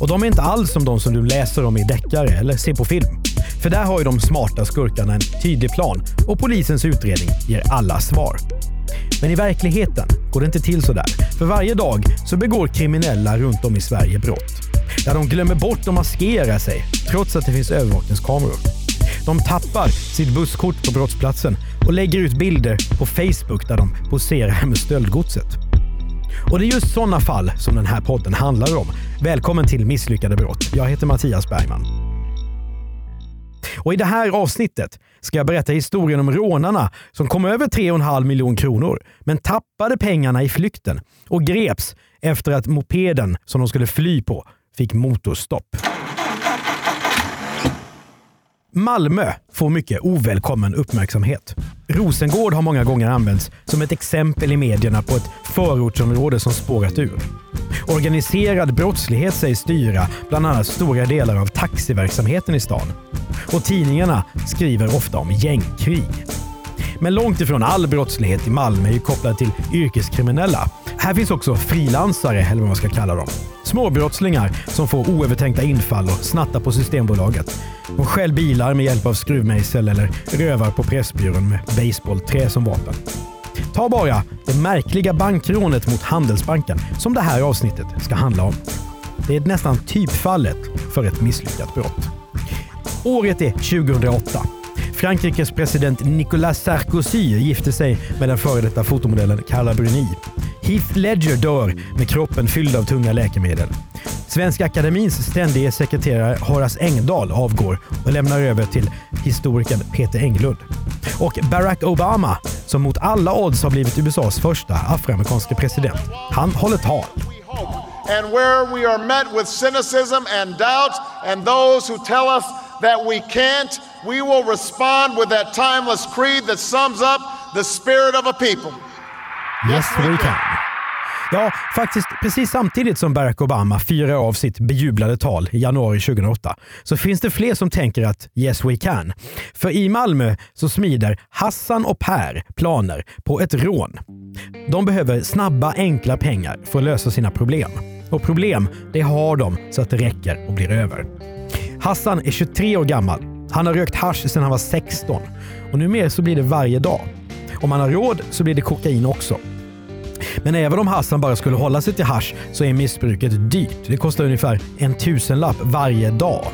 Och de är inte alls som de som du läser om i deckare eller ser på film. För där har ju de smarta skurkarna en tydlig plan och polisens utredning ger alla svar. Men i verkligheten går det inte till sådär. För varje dag så begår kriminella runt om i Sverige brott. Där de glömmer bort att maskera sig trots att det finns övervakningskameror. De tappar sitt busskort på brottsplatsen och lägger ut bilder på Facebook där de poserar med stöldgodset. Och det är just sådana fall som den här podden handlar om. Välkommen till Misslyckade brott. Jag heter Mattias Bergman. Och I det här avsnittet ska jag berätta historien om rånarna som kom över 3,5 miljoner kronor men tappade pengarna i flykten och greps efter att mopeden som de skulle fly på fick motorstopp. Malmö får mycket ovälkommen uppmärksamhet. Rosengård har många gånger använts som ett exempel i medierna på ett förortsområde som spårat ur. Organiserad brottslighet sägs styra bland annat stora delar av taxiverksamheten i stan. Och tidningarna skriver ofta om gängkrig. Men långt ifrån all brottslighet i Malmö är kopplad till yrkeskriminella. Här finns också frilansare, eller vad man ska kalla dem. Småbrottslingar som får oövertänkta infall och snattar på Systembolaget. De stjäl bilar med hjälp av skruvmejsel eller rövar på Pressbyrån med baseballträ som vapen. Ta bara det märkliga bankrånet mot Handelsbanken som det här avsnittet ska handla om. Det är nästan typfallet för ett misslyckat brott. Året är 2008. Frankrikes president Nicolas Sarkozy gifte sig med den före detta fotomodellen Carla Bruni. Heath Ledger dör med kroppen fylld av tunga läkemedel. Svenska Akademins ständige sekreterare Horace Engdahl avgår och lämnar över till historikern Peter Englund. Och Barack Obama, som mot alla odds har blivit USAs första afroamerikanska president, han håller tal. and where we are met with cynicism and doubt, and those who tell us that we can't, we will respond with that timeless creed that sums up the spirit of a people. Yes we can. Ja, faktiskt precis samtidigt som Barack Obama firar av sitt bejublade tal i januari 2008 så finns det fler som tänker att yes we can. För i Malmö så smider Hassan och Per planer på ett rån. De behöver snabba, enkla pengar för att lösa sina problem. Och problem, det har de så att det räcker och blir över. Hassan är 23 år gammal. Han har rökt hasch sedan han var 16 och numera så blir det varje dag. Om man har råd så blir det kokain också. Men även om Hassan bara skulle hålla sig till hasch så är missbruket dyrt. Det kostar ungefär en tusenlapp varje dag.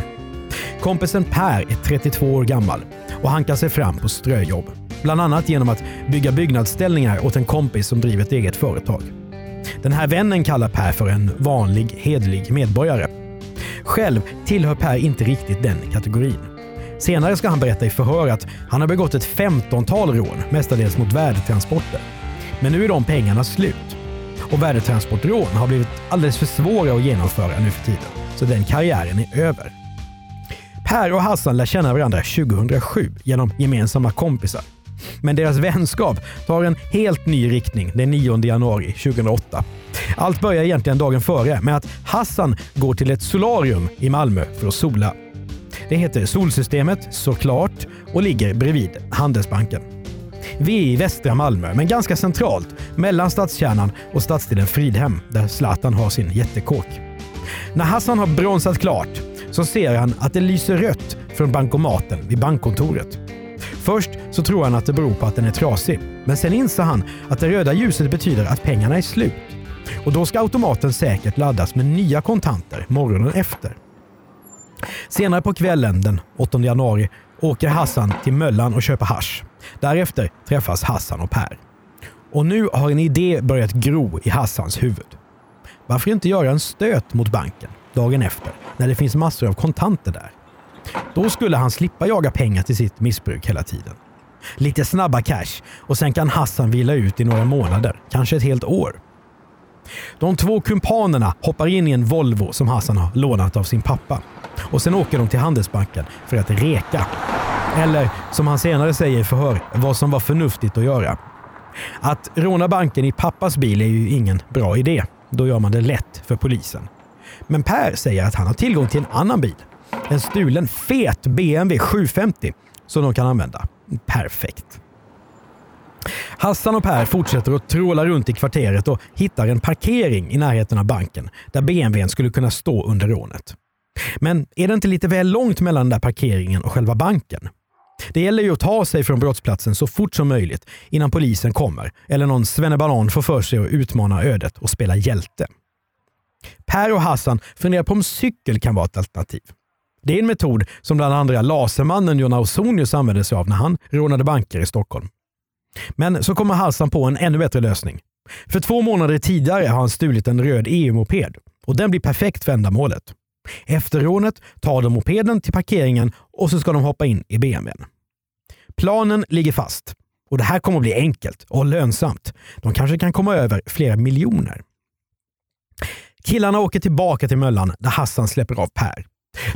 Kompisen Per är 32 år gammal och hankar sig fram på ströjobb. Bland annat genom att bygga byggnadsställningar åt en kompis som driver ett eget företag. Den här vännen kallar Per för en vanlig, hedlig medborgare. Själv tillhör Per inte riktigt den kategorin. Senare ska han berätta i förhör att han har begått ett 15-tal rån, mestadels mot värdetransporter. Men nu är de pengarna slut. Och värdetransportrån har blivit alldeles för svåra att genomföra nu för tiden. Så den karriären är över. Per och Hassan lär känna varandra 2007 genom gemensamma kompisar. Men deras vänskap tar en helt ny riktning den 9 januari 2008. Allt börjar egentligen dagen före med att Hassan går till ett solarium i Malmö för att sola. Det heter Solsystemet såklart och ligger bredvid Handelsbanken. Vi är i västra Malmö, men ganska centralt mellan stadskärnan och stadsdelen Fridhem där Zlatan har sin jättekåk. När Hassan har bronsat klart så ser han att det lyser rött från bankomaten vid bankkontoret. Först så tror han att det beror på att den är trasig, men sen inser han att det röda ljuset betyder att pengarna är slut. Och då ska automaten säkert laddas med nya kontanter morgonen efter. Senare på kvällen den 8 januari åker Hassan till Möllan och köper hasch. Därefter träffas Hassan och Per. Och nu har en idé börjat gro i Hassans huvud. Varför inte göra en stöt mot banken dagen efter när det finns massor av kontanter där? Då skulle han slippa jaga pengar till sitt missbruk hela tiden. Lite snabba cash och sen kan Hassan vila ut i några månader, kanske ett helt år. De två kumpanerna hoppar in i en Volvo som Hassan har lånat av sin pappa. Och sen åker de till Handelsbanken för att reka. Eller som han senare säger i förhör, vad som var förnuftigt att göra. Att råna banken i pappas bil är ju ingen bra idé. Då gör man det lätt för polisen. Men Per säger att han har tillgång till en annan bil. En stulen fet BMW 750 som de kan använda. Perfekt. Hassan och Per fortsätter att tråla runt i kvarteret och hittar en parkering i närheten av banken där BMWn skulle kunna stå under rånet. Men är det inte lite väl långt mellan den där parkeringen och själva banken? Det gäller ju att ta sig från brottsplatsen så fort som möjligt innan polisen kommer eller någon svennebanan får för sig att utmana ödet och spela hjälte. Per och Hassan funderar på om cykel kan vara ett alternativ. Det är en metod som bland andra lasermannen John Ausonius använde sig av när han rånade banker i Stockholm. Men så kommer Hassan på en ännu bättre lösning. För två månader tidigare har han stulit en röd EU-moped och den blir perfekt för ändamålet. Efter rånet tar de mopeden till parkeringen och så ska de hoppa in i BMWn. Planen ligger fast och det här kommer att bli enkelt och lönsamt. De kanske kan komma över flera miljoner. Killarna åker tillbaka till Möllan där Hassan släpper av Per.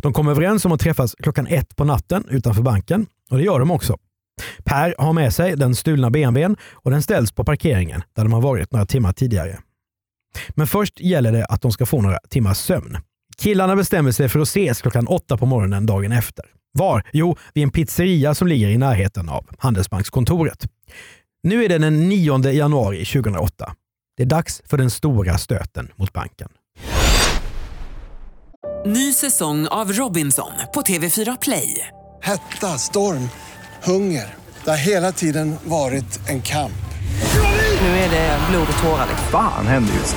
De kommer överens om att träffas klockan ett på natten utanför banken och det gör de också. Per har med sig den stulna BMWn och den ställs på parkeringen där de har varit några timmar tidigare. Men först gäller det att de ska få några timmars sömn. Killarna bestämmer sig för att ses klockan åtta på morgonen dagen efter. Var? Jo, vid en pizzeria som ligger i närheten av Handelsbankskontoret. Nu är det den 9 januari 2008. Det är dags för den stora stöten mot banken. Ny säsong av Robinson på TV4 Play. Hetta, storm, hunger. Det har hela tiden varit en kamp. Nu är det blod och tårar. Fan händer just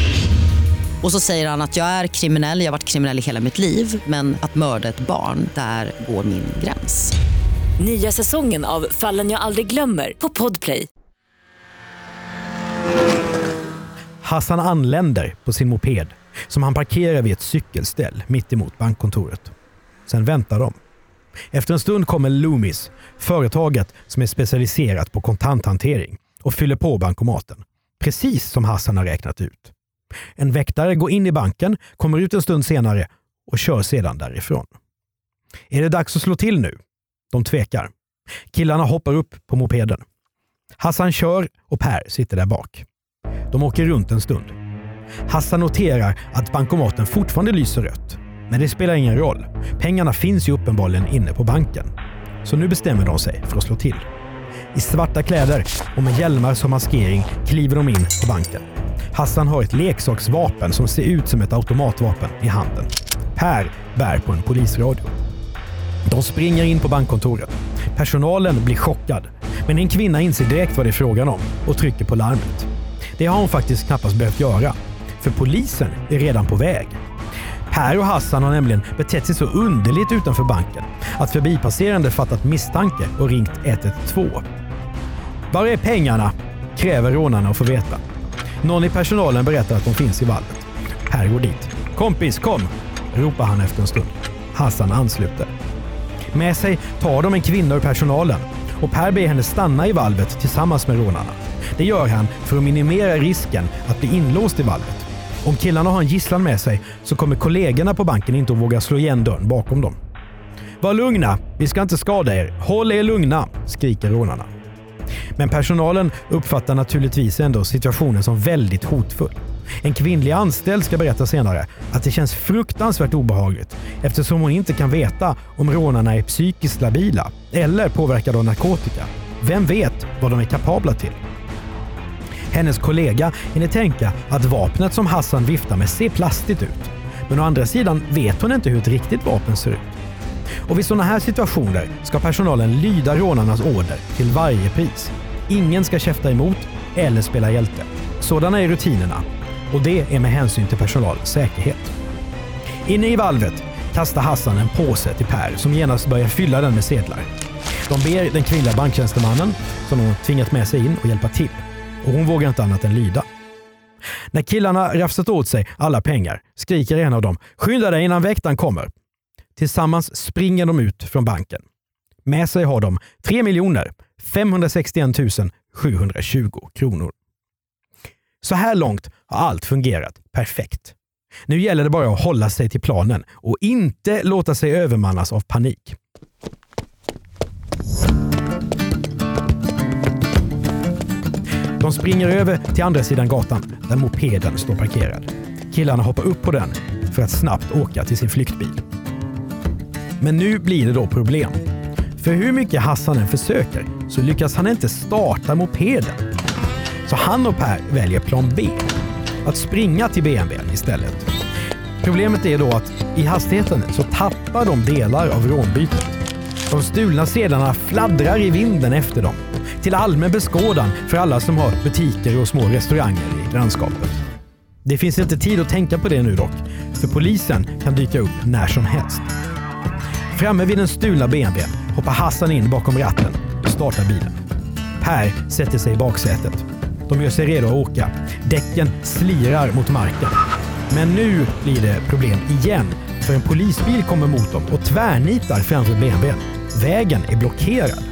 Och så säger han att jag är kriminell, jag har varit kriminell i hela mitt liv men att mörda ett barn, där går min gräns. Nya säsongen av Fallen jag aldrig glömmer på Podplay. Hassan anländer på sin moped som han parkerar vid ett cykelställ mitt emot bankkontoret. Sen väntar de. Efter en stund kommer Loomis, företaget som är specialiserat på kontanthantering och fyller på bankomaten. Precis som Hassan har räknat ut. En väktare går in i banken, kommer ut en stund senare och kör sedan därifrån. Är det dags att slå till nu? De tvekar. Killarna hoppar upp på mopeden. Hassan kör och Per sitter där bak. De åker runt en stund. Hassan noterar att bankomaten fortfarande lyser rött. Men det spelar ingen roll. Pengarna finns ju uppenbarligen inne på banken. Så nu bestämmer de sig för att slå till. I svarta kläder och med hjälmar som maskering kliver de in på banken. Hassan har ett leksaksvapen som ser ut som ett automatvapen i handen. Per bär på en polisradio. De springer in på bankkontoret. Personalen blir chockad. Men en kvinna inser direkt vad det är frågan om och trycker på larmet. Det har hon faktiskt knappast behövt göra. För polisen är redan på väg. Per och Hassan har nämligen betett sig så underligt utanför banken att förbipasserande fattat misstanke och ringt 112. Var är pengarna? kräver rånarna att få veta. Någon i personalen berättar att de finns i valvet. Per går dit. Kompis, kom! ropar han efter en stund. Hassan ansluter. Med sig tar de en kvinna ur personalen och Per ber henne stanna i valvet tillsammans med rånarna. Det gör han för att minimera risken att bli inlåst i valvet. Om killarna har en gisslan med sig så kommer kollegorna på banken inte att våga slå igen dörren bakom dem. Var lugna, vi ska inte skada er. Håll er lugna, skriker rånarna. Men personalen uppfattar naturligtvis ändå situationen som väldigt hotfull. En kvinnlig anställd ska berätta senare att det känns fruktansvärt obehagligt eftersom hon inte kan veta om rånarna är psykiskt labila eller påverkade av narkotika. Vem vet vad de är kapabla till? Hennes kollega hinner tänka att vapnet som Hassan viftar med ser plastigt ut. Men å andra sidan vet hon inte hur ett riktigt vapen ser ut. Och vid sådana här situationer ska personalen lyda rånarnas order till varje pris. Ingen ska käfta emot eller spela hjälte. Sådana är rutinerna och det är med hänsyn till personalens säkerhet. Inne i valvet kastar Hassan en påse till Per som genast börjar fylla den med sedlar. De ber den kvinnliga banktjänstemannen, som hon tvingat med sig in, att hjälpa till. Och hon vågar inte annat än lyda. När killarna rafsat åt sig alla pengar skriker en av dem “Skynda dig innan väktaren kommer!” Tillsammans springer de ut från banken. Med sig har de 3 561 720 kronor. Så här långt har allt fungerat perfekt. Nu gäller det bara att hålla sig till planen och inte låta sig övermannas av panik. De springer över till andra sidan gatan där mopeden står parkerad. Killarna hoppar upp på den för att snabbt åka till sin flyktbil. Men nu blir det då problem. För hur mycket Hassan än försöker så lyckas han inte starta mopeden. Så han och Per väljer plan B. Att springa till BMWn istället. Problemet är då att i hastigheten så tappar de delar av rånbytet. De stulna sedlarna fladdrar i vinden efter dem. Till allmän beskådan för alla som har butiker och små restauranger i grannskapet. Det finns inte tid att tänka på det nu dock, för polisen kan dyka upp när som helst. Framme vid den stulna BMWn hoppar Hassan in bakom ratten och startar bilen. Per sätter sig i baksätet. De gör sig redo att åka. Däcken slirar mot marken. Men nu blir det problem igen, för en polisbil kommer mot dem och tvärnitar framför BMWn. Vägen är blockerad.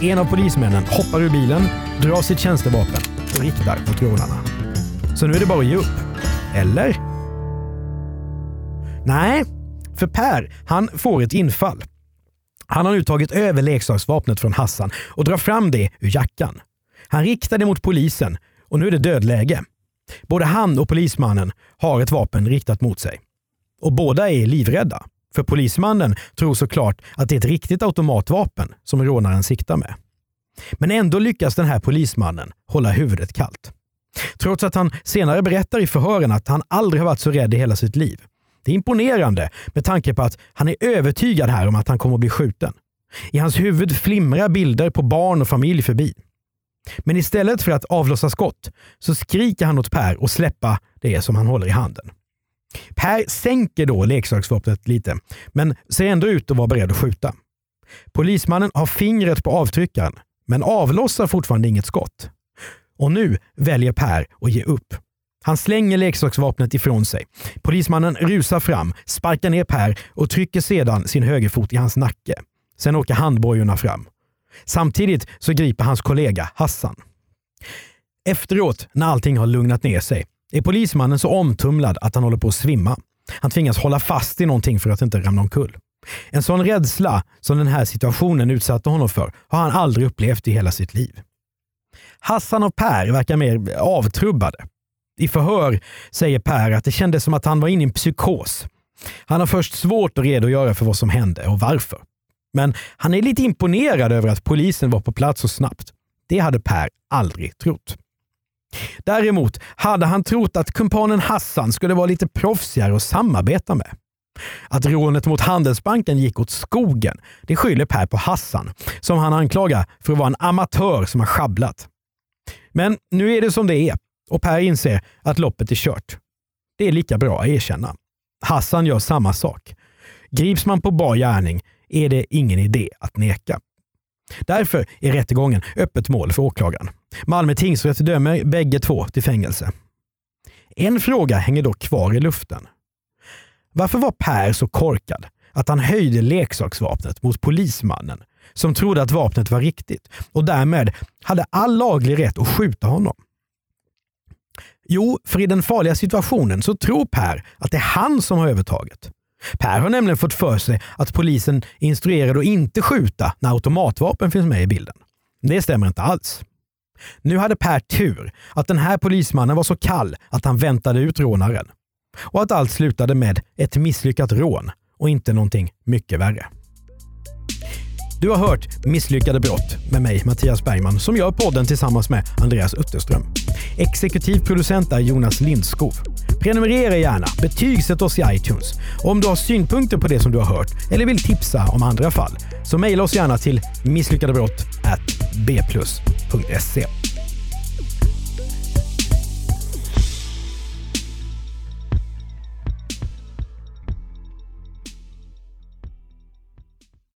En av polismännen hoppar ur bilen, drar sitt tjänstevapen och riktar mot rånarna. Så nu är det bara att ge upp. Eller? Nej, för Per, han får ett infall. Han har nu tagit över leksaksvapnet från Hassan och drar fram det ur jackan. Han riktar det mot polisen och nu är det dödläge. Både han och polismannen har ett vapen riktat mot sig. Och båda är livrädda. För polismannen tror såklart att det är ett riktigt automatvapen som rånaren siktar med. Men ändå lyckas den här polismannen hålla huvudet kallt. Trots att han senare berättar i förhören att han aldrig har varit så rädd i hela sitt liv. Det är imponerande med tanke på att han är övertygad här om att han kommer att bli skjuten. I hans huvud flimrar bilder på barn och familj förbi. Men istället för att avlossa skott så skriker han åt Per att släppa det som han håller i handen. Per sänker då leksaksvapnet lite, men ser ändå ut att vara beredd att skjuta. Polismannen har fingret på avtryckaren, men avlossar fortfarande inget skott. Och nu väljer Per att ge upp. Han slänger leksaksvapnet ifrån sig. Polismannen rusar fram, sparkar ner Per och trycker sedan sin högerfot i hans nacke. Sen åker handbojorna fram. Samtidigt så griper hans kollega Hassan. Efteråt, när allting har lugnat ner sig, är polismannen så omtumlad att han håller på att svimma. Han tvingas hålla fast i någonting för att inte ramla omkull. En sån rädsla som den här situationen utsatte honom för har han aldrig upplevt i hela sitt liv. Hassan och Per verkar mer avtrubbade. I förhör säger Per att det kändes som att han var inne i en psykos. Han har först svårt att redogöra för vad som hände och varför. Men han är lite imponerad över att polisen var på plats så snabbt. Det hade Per aldrig trott. Däremot hade han trott att kumpanen Hassan skulle vara lite proffsigare att samarbeta med. Att rånet mot Handelsbanken gick åt skogen, det skyller Per på Hassan, som han anklagar för att vara en amatör som har schabblat. Men nu är det som det är och Per inser att loppet är kört. Det är lika bra att erkänna. Hassan gör samma sak. Grips man på bar gärning är det ingen idé att neka. Därför är rättegången öppet mål för åklagaren. Malmö tingsrätt dömer bägge två till fängelse. En fråga hänger dock kvar i luften. Varför var Per så korkad att han höjde leksaksvapnet mot polismannen som trodde att vapnet var riktigt och därmed hade all laglig rätt att skjuta honom? Jo, för i den farliga situationen så tror Per att det är han som har övertaget. Per har nämligen fått för sig att polisen är instruerad att inte skjuta när automatvapen finns med i bilden. Det stämmer inte alls. Nu hade Per tur att den här polismannen var så kall att han väntade ut rånaren. Och att allt slutade med ett misslyckat rån och inte någonting mycket värre. Du har hört Misslyckade brott med mig, Mattias Bergman, som gör podden tillsammans med Andreas Utterström. Exekutiv producent är Jonas Lindskov. Prenumerera gärna, betygsätt oss i iTunes. Och om du har synpunkter på det som du har hört eller vill tipsa om andra fall så mejla oss gärna till misslyckadebrott bplus.se.